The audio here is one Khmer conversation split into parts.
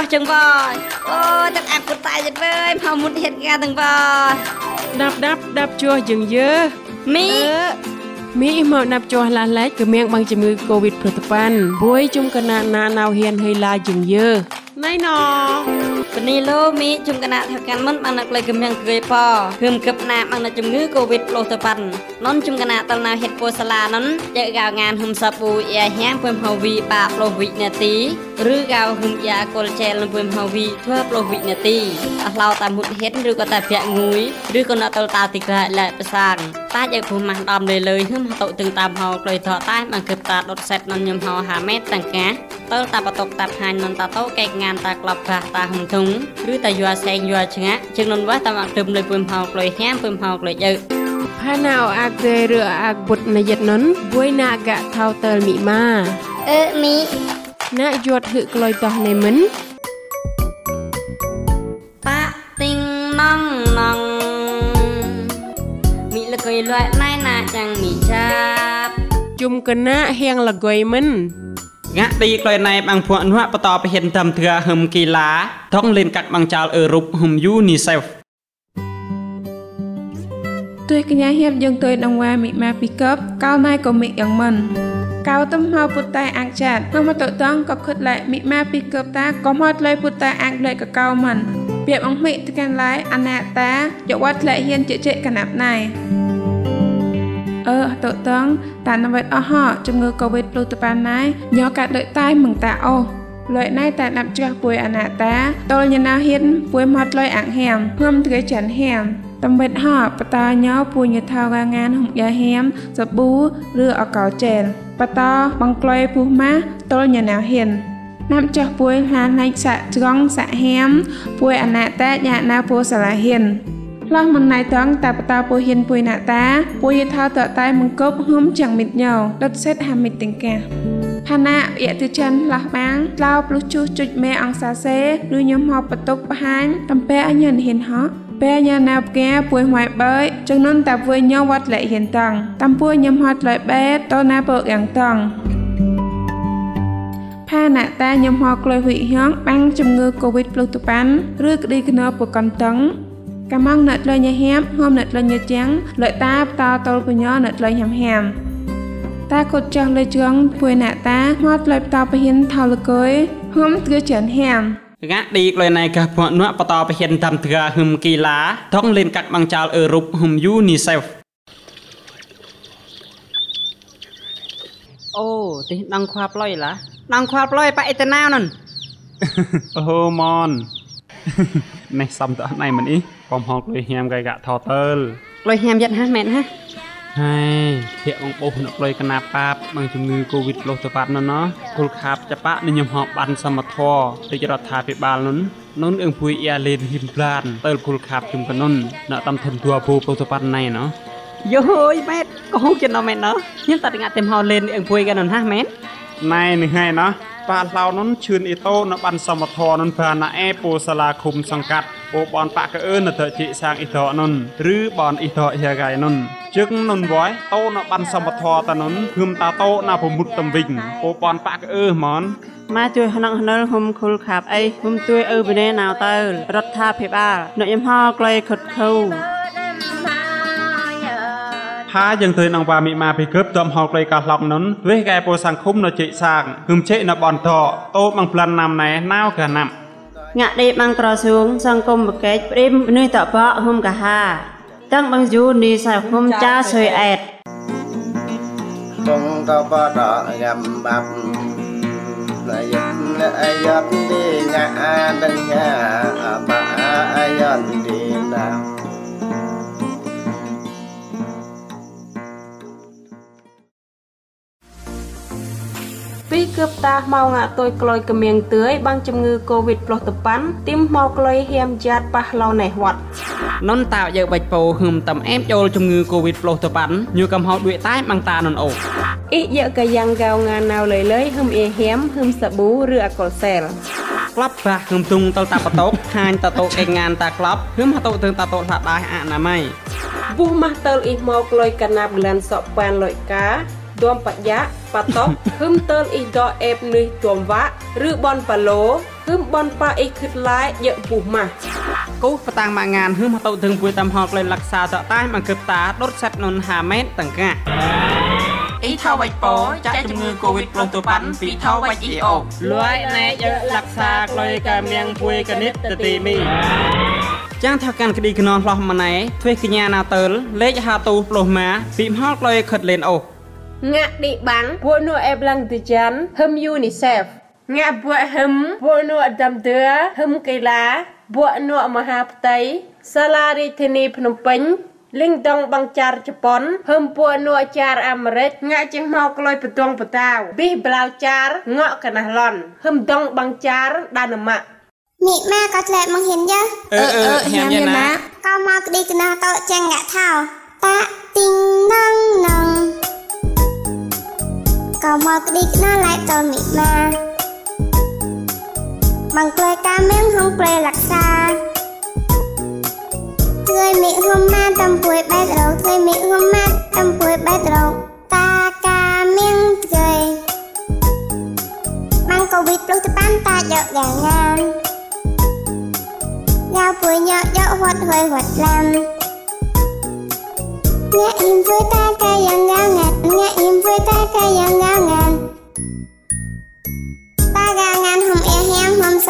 ោះចឹងបអូទាំងអាប់ពុតតែចិត្តវើយមកមុតហេតុការទាំងបដាប់ដាប់ដាប់ជួសយើងយើមីអឺមីមកដាប់ជួសឡាស់ឡែកគឺមៀងបាំងជំងឺកូវីដប្រតិបានពួយជុំកណាណាណៅហ៊ានហេឡាយើងយើណៃណោពនីលោមីជុំគណៈថកាន់មិនបាននឹកលេកំៀងគ្រាយប៉គឺមកឹបណាបានជំងឺកូវីដផ្លោះទៅប៉ាន់ននជុំគណៈតលណាហេតុពោសាឡាននយកកៅងានហុំសាប៊ូយ៉ាហាំងពឹមហៅវីបាផ្លោះវិនាទីឬកៅហុំយ៉ាកុលជែលនឹងពឹមហៅវីធ្វើផ្លោះវិនាទីអស់ឡៅតាមមុតហេតុឬក៏តែប្រាក់ងួយឬក៏ណតលតាទីក្រាលែប្រសាងតាយកភូមិម៉ាស់ដំលើលើហឹមហៅទៅតាមហៅក្លុយថតែមកគឹបតាដុតសេតននញឹមហៅហាម៉េតតាំងកាតើតាបតុកតាហាញមិនតាតោកែកងានតាក្លាប់ប្រាស់តាហុំធុងឬតាយួរសែងយួរឆ្ងាក់ជាងននវ៉ាតាមកទឹមលើពឹមហៅក្លុយហាមពឹមហៅក្លុយយើផាណាអអាកទេឬអាកបុតណយិតននពួយណាកៈថៅតលមីម៉ាអឺមីណាយត់ហឹក្លុយតោះណេមិនប៉ាទីងណងណងមីលកុយលួយណៃណាចាំងមីចាប់ជុំកណាហៀងលកុយមិន ងាក់ទីក្លុយណែបាំងភក់នវបតបហ៊ានត្រឹមធឿហឹមគីឡាថងលេនកាត់បាំងចោលអឺរ៉ុបហឹមយូនីសេហ្វទួយកញ្ញាហៀបយើងទួយដងវ៉ាមីម៉ាពីកឹបកៅណៃក៏មីយ៉ាងមិនកៅទំហៅពុតតែអាក់ចាត់មកមកតតងក៏ខិតឡែមីម៉ាពីកឹបតាក៏មកលេពុតតែអាក់លេក៏កៅមិនពីបអង្គមីទៅកាន់ឡែអណាតាយកវត្តលែហ៊ានជិជិកណាប់ណៃ អឺតតងតានវេតអស់ហជំងឺកូវីដផ្លូតបានណៃញកាត់ដូចតែមឹងតាអូលុយណៃតែដាប់ចាស់ពួយអនាតាតលញណាហ៊ានពួយមកលុយអាក់ហាមភឹមទ្រេចាន់ហាមតំបិតហបតាញោពួយញថៅកាងានហុំយ៉ាហាមសាប៊ូឬអកោជែលបតាបង្ក្លុយពុះម៉ាតលញណាហ៊ានណាប់ចាស់ពួយហានណៃសាក់ច្រងសាក់ហាមពួយអនាតាយ៉ាណាពួសាឡាហ៊ាន លោះមិនណៃតងតាបតាពុហ៊ានពុយណាតាពុយថាតតែមង្គប់ហុំចាំងមិតញោដុតសេតហាមិតទាំងកាផាណាយៈទិចិនលោះបាងក្លោប្លុះជុះជុចមេអង្សាសេឬញោមហបបតុកបហាញតំពែអញ្ញនហ៊ានហោពេលញ៉ាណាប់កាពួយម៉ៃបើចំនួនតាពួយញោវត្តលែហ៊ានតងតាមពួយញោមហត់លែបែតណាពកយ៉ាងតងផាណាតាញោមហក្លុយវិហងបាំងជំងឺកូវីដផ្លូវតប៉ាន់ឬក្តីកណោពកន្តង កំងណត់លញហាមហមណត់លញចាំងលតាបតតលបញណត់លញហាំហាមតាកត់ចាស់លេជងពួយណាតាមកលបតបហ៊ានថលកុយហមទ្រចានហាមងាក់ទីក្លុយណែកាភក់នវបតបហ៊ានត្រឹមធឿហឹមគីឡាថងលេនកាត់បាំងចោលអឺរ៉ុបហឹមយូនីសេហ្វអូទីដងខ្វាប្លុយឡាដងខ្វាប្លុយប៉អ៊ីតណាវននអូម៉ននេះសំតណៃមិនអ៊ី កំហងក្លុយហាមកៃកាថតើលក្លុយហាមយ៉ាត់ហាមែនហាហើយភាកបងបោសនៅក្លុយកណាប៉ាបបានជំងឺកូវីដផ្លុះទៅបាត់នោះណោះគុលខាបចបាក់និញមហបបានសមធររាជរដ្ឋាភិបាលនោះនុនអឹងភួយអ៊ាលេនហ៊ីមប្លានតើគុលខាបជុំកនុនណតំធនទួពូផ្លុះទៅបាត់ណៃណោះយោយម៉ែតក៏ហូចចិនណោះម៉ែតណោះខ្ញុំតាត់ងាត់តែមហោលេនអឹងភួយកនុនហាម៉ែតណៃនេះហើយណោះ ប៉ាឡៅនុនឈឿនអ៊ីតូនៅបានសមធរនុនប្រាណាអេពូសាឡាឃុំសង្កាត់ពោបនប៉កអឺនទៅជីសាងអ៊ីតូនុនឬបនអ៊ីតូហៀកៃនុនជឹងនុនវ៉ៃតោនៅបានសមធរតានុនភឹមតាតោណាប្រមុតតំវិញពោបនប៉កអឺហ្មនម៉ាជួយហណងហណលហុំខុលខាប់អីហុំទួយអឺបនេណៅតើរដ្ឋាភិបាលអ្នកយំហក្លែខុតខូ ហាយើងទៅនងវាមិមាពីកើបតំហោក្លេកាឡងនុនវេកែពោសង្ឃុំនៅជិសាងគឹមជិនៅបនតតោបងប្លាន់ណាំណែណាវកាណាំងាក់ដេបាំងក្រសួងសង្គមបកេចព្រីមនេះតបហុំកាហាតាំងបងយូនីសាហុំចាសុយអេត tung cao ba đỏ gầm bập là dịch là giọt đi ngã đừng nhà bà giọt đi nào គឹបតាមកងាក់តុយក្លុយកម្ៀងទឿយបាំងជំងឺកូវីដផ្លោះតប៉ាន់ទីមមកក្លុយហៀមចាតប៉ះឡោណេះវត្តនុនតាវយើបាច់ពោហឹមតំអែមចូលជំងឺកូវីដផ្លោះទៅបានញូកំហោដួយតែបាំងតានុនអូអ៊ីយកកាយ៉ាងកៅងាណៅលយលយហឹមអ៊ីហៀមហឹមសាប៊ូឬអាកុលសែលក្លាប់ប្រាស់ហឹមទុងតលតាបតោកហាញតតោកេងានតាក្លាប់ហឹមហតោទើងតតោថាដាយអនាម័យពុះម៉ាស់តើលអ៊ីមកក្លុយកណាប់ក្លានសក់ប៉ានលុយកា ទួមបយៈបតប់ហឹមតើលអ៊ីដអេបនេះទួមវ៉ាឬបនប៉ាឡូហឹមបនប៉ាអ៊ីខឹតឡាយយៈពុះម៉ាស់គូបតាំងម៉ាងានហឹមទៅถึงពួយតាមហកលេលក្ខសាតតែមកគឹបតាដុតសេតនុនហាម៉ែតតង្កាអ៊ីថាវ៉ៃប៉ចាក់ជំងឺកូវីដប្លុសទៅប៉ាន់ពីថាវ៉ៃអ៊ីអូលួយណែយកលក្ខសាក្លុយកាមៀងពួយកនិតតទីមីចាំងថាកាន់ក្តីខ្នងផ្លោះម៉ណែធ្វើកញ្ញាណាតើលលេខហាទូប្លុសម៉ាពីមហកក្លុយខិតលេនអូ ងាក់ឌីបាំងពួកនួអេបឡាំងទីចាន់ហឹមយូនីសេហ្វងាក់ពួកហឹមពួកនួអដាំទឿហឹមកីឡាពួកនួមហាផ្ទៃសាលារាជធានីភ្នំពេញលីងដងបង្ចារជប៉ុនហឹមពួកនួអាចារ្យអាមេរិកងាក់ចេះមកក្លុយបតងបតាវប៊ីប្លាវចារងក់កណះឡនហឹមដងបង្ចារដានម៉ាក់មីម៉ាក៏ធ្លាក់មកហ៊ានយើអឺអឺហាមយ៉ាណាក៏មកក្តីកណោតោចាំងងាក់ថោតាទីងណង ណងក៏មកក្តីកណោឡៃតមីម៉ាបងក្លែកាមៀងហងប្រេលក្សាធ្វើមីហុំម៉ាតំពួយបេតរោធ្វើមីហុំម៉ាតំពួយបេតរោតាកាមៀងធ្វើបងកូវីដ plus ទៅបានតាយកយ៉ាងងាន Giao bụi nhọ dọ hoạt hơi hoạt làm Nghe im với ta ca yang ngao ngàn Nghe im với ta ca yang hem hồng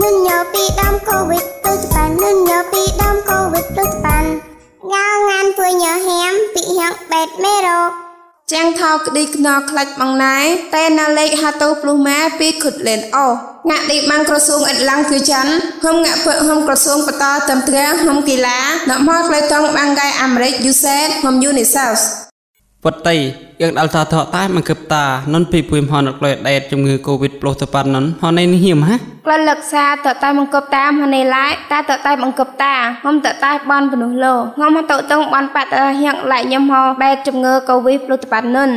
Nun nhỏ bị đâm Covid plus bàn Nun nhỏ bị đâm Covid plus bàn Ngao ngàn quê nhỏ hém Bị hẹn bẹt mê rộp ចាំងថោក្តីខ្នងខ្លាច់បងណែតែណាលេខហាតូព្លុះម៉ាពីខុតលេនអូងាក់ឌីបាំងក្រសួងអិតឡាំងគឺចាន់ហុំងាក់ពើហុំក្រសួងបតតំត្រាហុំកីឡាណមកក្លែតងបាំងកៃអាមេរិកយូសេតហុំយូនីសោស ពតៃយើងដល់ថាថតតែមកគឹបតានុនពីពួយមហនក្លុយដេតជំងឺកូវីដប្លុសទៅប៉ាន់នុនហននេះហៀមហាក្លិនលក្សាតតែមង្គប់តាមហនេឡាយតាតតែមង្គប់តាហុំតតែបនពនុះលោងំតតងបនបាត់ហៀងឡៃញឹមហោបែតជំងឺកូវីដព្លុតប៉ានុន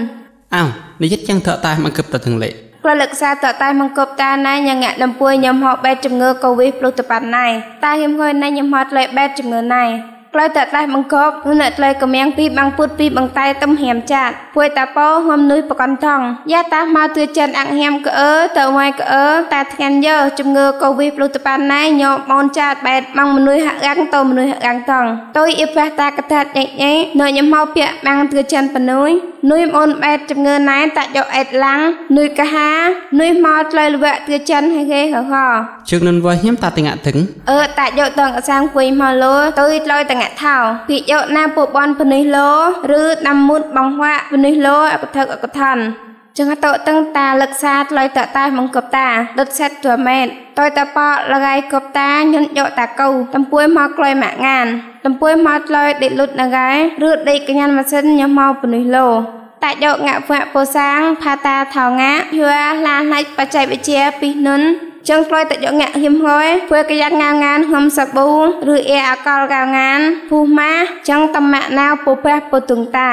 អោនិយាយចឹងថតតែមកគឹបតាទាំងលេខក្លិនលក្សាតតែមង្គប់តាណៃញ៉ាក់ដំពួយញឹមហោបែតជំងឺកូវីដព្លុតប៉ាណៃតាហៀមហួយណៃញឹមហោលេបែតជំងឺណៃ ក្លៃតតែមង្គប់នោះអ្នកក្លែកំៀងពីបាំងពុតពីបង្តែទំហៀមចាត់ពួយតាពោហំនុយបកនថងយ៉ាតាមកទឿចិនអាក់ហៀមកអើតវ៉ៃកអើតាធ្ងាន់យើជំងឺកូវីដព្លុតប៉ាណៃញោមនចាត់បែតម៉ងមនុយហាក់រាំងតមនុយហាក់រាំងតងតុយអ៊ីផ្លាតាកតាត់ញ៉ៃញ៉ៃនៅញ៉ាំមកពាក់បាំងទឿចិនបនុយនុយអូនបែតជំងឺណៃតាក់យកអេតឡាំងនុយកហានុយមកក្លែលវៈទឿចិនហេហេហហជឹងនុនវ៉ាហៀមតាទាំងអឹងអឺតាយកតងអសាងពុយមកលោទុយលយតងាក់ថោពីយកណាពូបនពនិះលោឬដាំមុតបងហវាក់ពនិះលោអកថឹកអកថនចឹងតតឹងតាលឹកសាលយតតែមង្គប់តាដុតសេតទួម៉ែតតយតប៉លងាយកប់តាញន់យកតាកៅតំពួយមកក្លយម៉ាក់ងានតំពួយមកក្លយដេកលុតណងាយឬដេកកញ្ញានម៉ាស៊ីនញ៉ាំមកពនិះលោតាយកងាក់វៈពោសាងផាតាថោងាយួរឡាណៃបច្ចេកវិទ្យាពីនុន ចឹងក្លយតយកងាក់ហ៊ាមហើយធ្វើកយ៉ាងងាងានហំសាប៊ូឬអែអកលកៅងានភូម៉ាចឹងតម៉ាក់ណាវពពះពទុងតា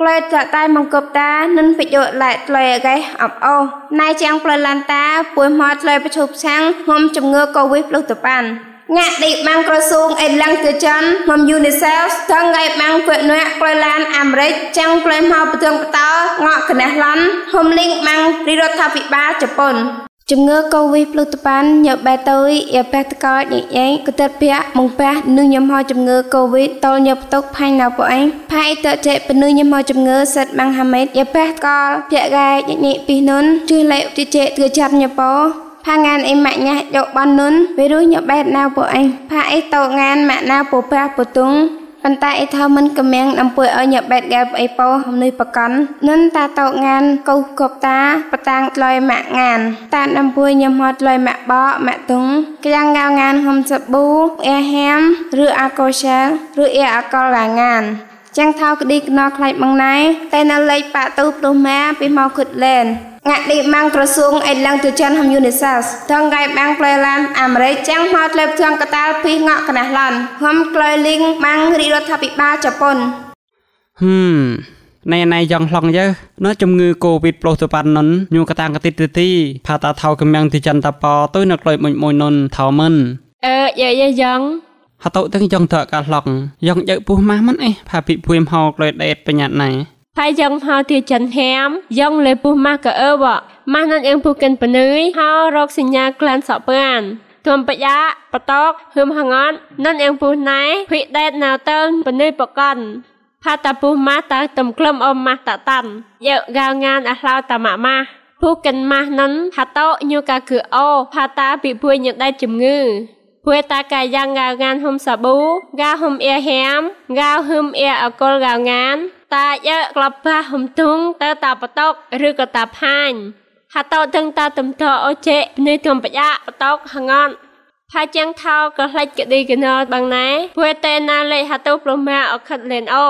ក្លយតតែមង្គប់តានិនប្រយោជន៍ឡែក្លយកែអបអូណៃចាំងផ្លឡានតាពួយមកក្លយប្រឈប់ឆាំងហំជំងឺកូវីដ plus តប៉ាន់ងាក់ឌីបាំងក្រសួងអេឡាំងទៅចាន់ហំយូនីសេហ្វតងងៃបាំងពៈណាក់ក្លយឡានអាមេរិកចាំងក្លយមកប្រទងបតងក់កណះឡនហំលីងបាំងរដ្ឋាភិបាលជប៉ុន ជំងឺកូវីដផ្លូវតប៉ាន់ញ៉ាបែតយយ៉ាប៉ះតកោញ៉ែងកតិតភៈមងប៉ះនឹងញ៉ាំហោជំងឺកូវីដតលញ៉ាផ្ទុកផាញ់ណៅពួកឯងផៃតចេបនឹងញ៉ាំហោជំងឺសិតម៉ាំងហាម៉េតយ៉ាប៉ះកលភៈកាយញ៉ែពីនុនជឿលេតិចេទឿចាត់ញ៉ាប៉ោផាងានអីម៉ាក់ញ៉ាយកបាននុនពេលរុញញ៉ាបែតណៅពួកឯងផាអីតោងានម៉ាក់ណៅពពះពទុង ប៉ុន្តែអីថាមិនកំៀងអំពួយឲ្យញ៉ាបែតកែបអីពោហំនុយបកននិនតាតោងានកោកបតាបតាងក្លយម៉ាក់ងានតាអំពួយញ៉ាំហត់ក្លយម៉ាក់បកម៉ាក់ទុងក្យ៉ាងងៅងានហំសាប៊ូអែហាមឬអាកូសែលឬអែអាកលកាងានចាំងថោក្តីកណោខ្លាច់បងណៃតែនៅលេខប៉ាទូព្រោះម៉ាពីមកខុតលែន ngạc đi mang ក្រសួងអេឡង់ទៅចាន់ហំយូនីសាសតងកៃបាំងផ្លែឡានអាមេរិកចាំងមកលេបធងកតាលពីងក់កណះឡានហំក្លយលីងបាំងរីរដ្ឋាភិបាលជប៉ុនហឹមណែណៃយ៉ាងឡងយើណោះជំងឺកូវីដប្លុសទៅប៉ាន់នុនញូកតាងកតិទីទីផាតាថៅកំយ៉ាងទីចន្ទតប៉ទៅនៅក្លុយមួយមួយនុនថៅមិនអឺយាយយ៉ាងហតុទាំងយ៉ាងតកាឡងយ៉ាងយើពុះម៉ាស់មិនអេផាពីភួយមហោក្លុយដេតបញ្ញាណៃ ហើយយ៉ាងហៅទីចិនហាមយ៉ាងលេពុះម៉ាស់ក៏អើបម៉ាស់នឹងអៀងពុះកិនបនឿយហៅរកសញ្ញាក្លានសក់បានទួមបយ៉ាបតកហឹមហងននិនអៀងពុះណៃភិដេតណៅតើបនឿយបកនផាតាពុះម៉ាស់តាតំក្លឹមអមម៉ាស់តតាន់យកកៅងានអឡៅតាម៉ាម៉ាស់ពុះកិនម៉ាស់និនហាតោញូកាគឺអូផាតាពីពួយញដៃជំងឺពួយតាកាយ៉ាងកៅងានហុំសាប៊ូកៅហុំអៀហាមកៅហឹមអៀអកុលកៅងាន តាយើក្លាប់ប៉ះហំទុងតើតាបតកឬក៏តាផាញហាតោទាំងតាទំតអូចេនៃទំបយ៉ាបតកហងនផាជាងថោក៏ផ្លេចកឌីកណោបងណែពួយតេណាលេហាតោប្រមាអខិតលេនអូ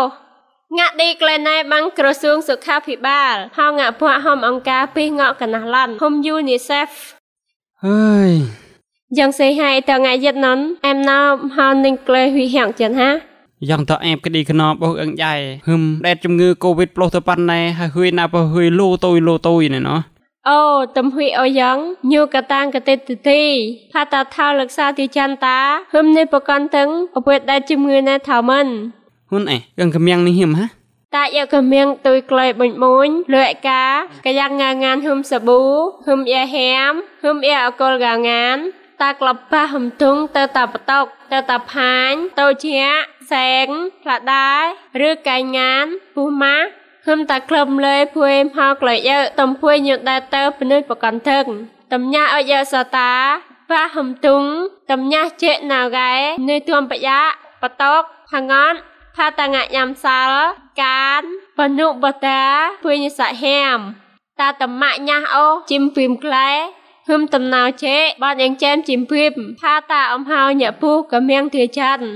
ងាក់ឌីក្លែណៃបាំងក្រសួងសុខាភិបាលហៅងាក់ពួកហំអង្គការពីងក់កណះឡាន់ហុំយូនីសេហ្វហើយយ៉ាងសេហៃតងាយិតននអែមណោហៅនឹងក្លែហ៊ីហៀងចិនហា យ៉ាងតអែបក្តីខ្នបអូអឹងយ៉ៃហឹមដេតជំងឺកូវីដប្លុសទៅប៉ាន់ណែហើយហួយណាបើហួយលូតុយលូតុយណែណោះអូទំហ៊ីអយ៉ាងញូកតាងកតិតទីផាតាថៅលកសាទីចន្តាហឹមនេះបកនតឹងអពើដែលជំងឺណែថៅមិនហ៊ុនអេអឹងកំៀងនេះហឹមហាតាយកកមៀងទុយក្លែបុញបុញលឿឯកាកយ៉ាងងាងានហឹមសាប៊ូហឹមអៀហាមហឹមអៀអកុលកាងាន តាក្លបប៉ះហឹមទុងទៅតាបតកទៅតាផាញតូជាសែងផ្លាដែរឬកៃងានពុះម៉ាហឹមតាក្លឹមលេភួយហោក្លែយើតំភួយញដែរទៅពនិតបកនថឹងតំញ៉ាអយសតាប៉ះហឹមទុងតំញ៉ាចេណៅកែនៃទួមបយ៉ាបតកផងនផាតាងញ៉ាំសាលកានបនុបតាភួយនិសហាមតាតម៉ាក់ញ៉ាស់អូជីមពីមក្លែ ហឹមតំណៅជេបានយ៉ាងចែមជីមពីមផាតាអំហៅញ៉ាពុះកមៀងធាច័ន្ទ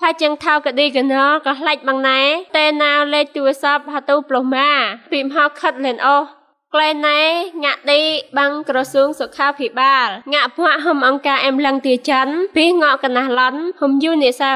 ផាចឹងថៅកឌីកណោក៏ខ្លាច់បងណែតេណាវលេខទូរស័ព្ទហៅទូប្លុសម៉ាពីមហៅខិតលេនអូក្លែណែងាក់ឌីបាំងក្រសួងសុខាភិបាលងាក់ភ័កហឹមអង្គការអេមឡឹងទាច័ន្ទពីងក់កណះឡន់ហឹមយូនេសា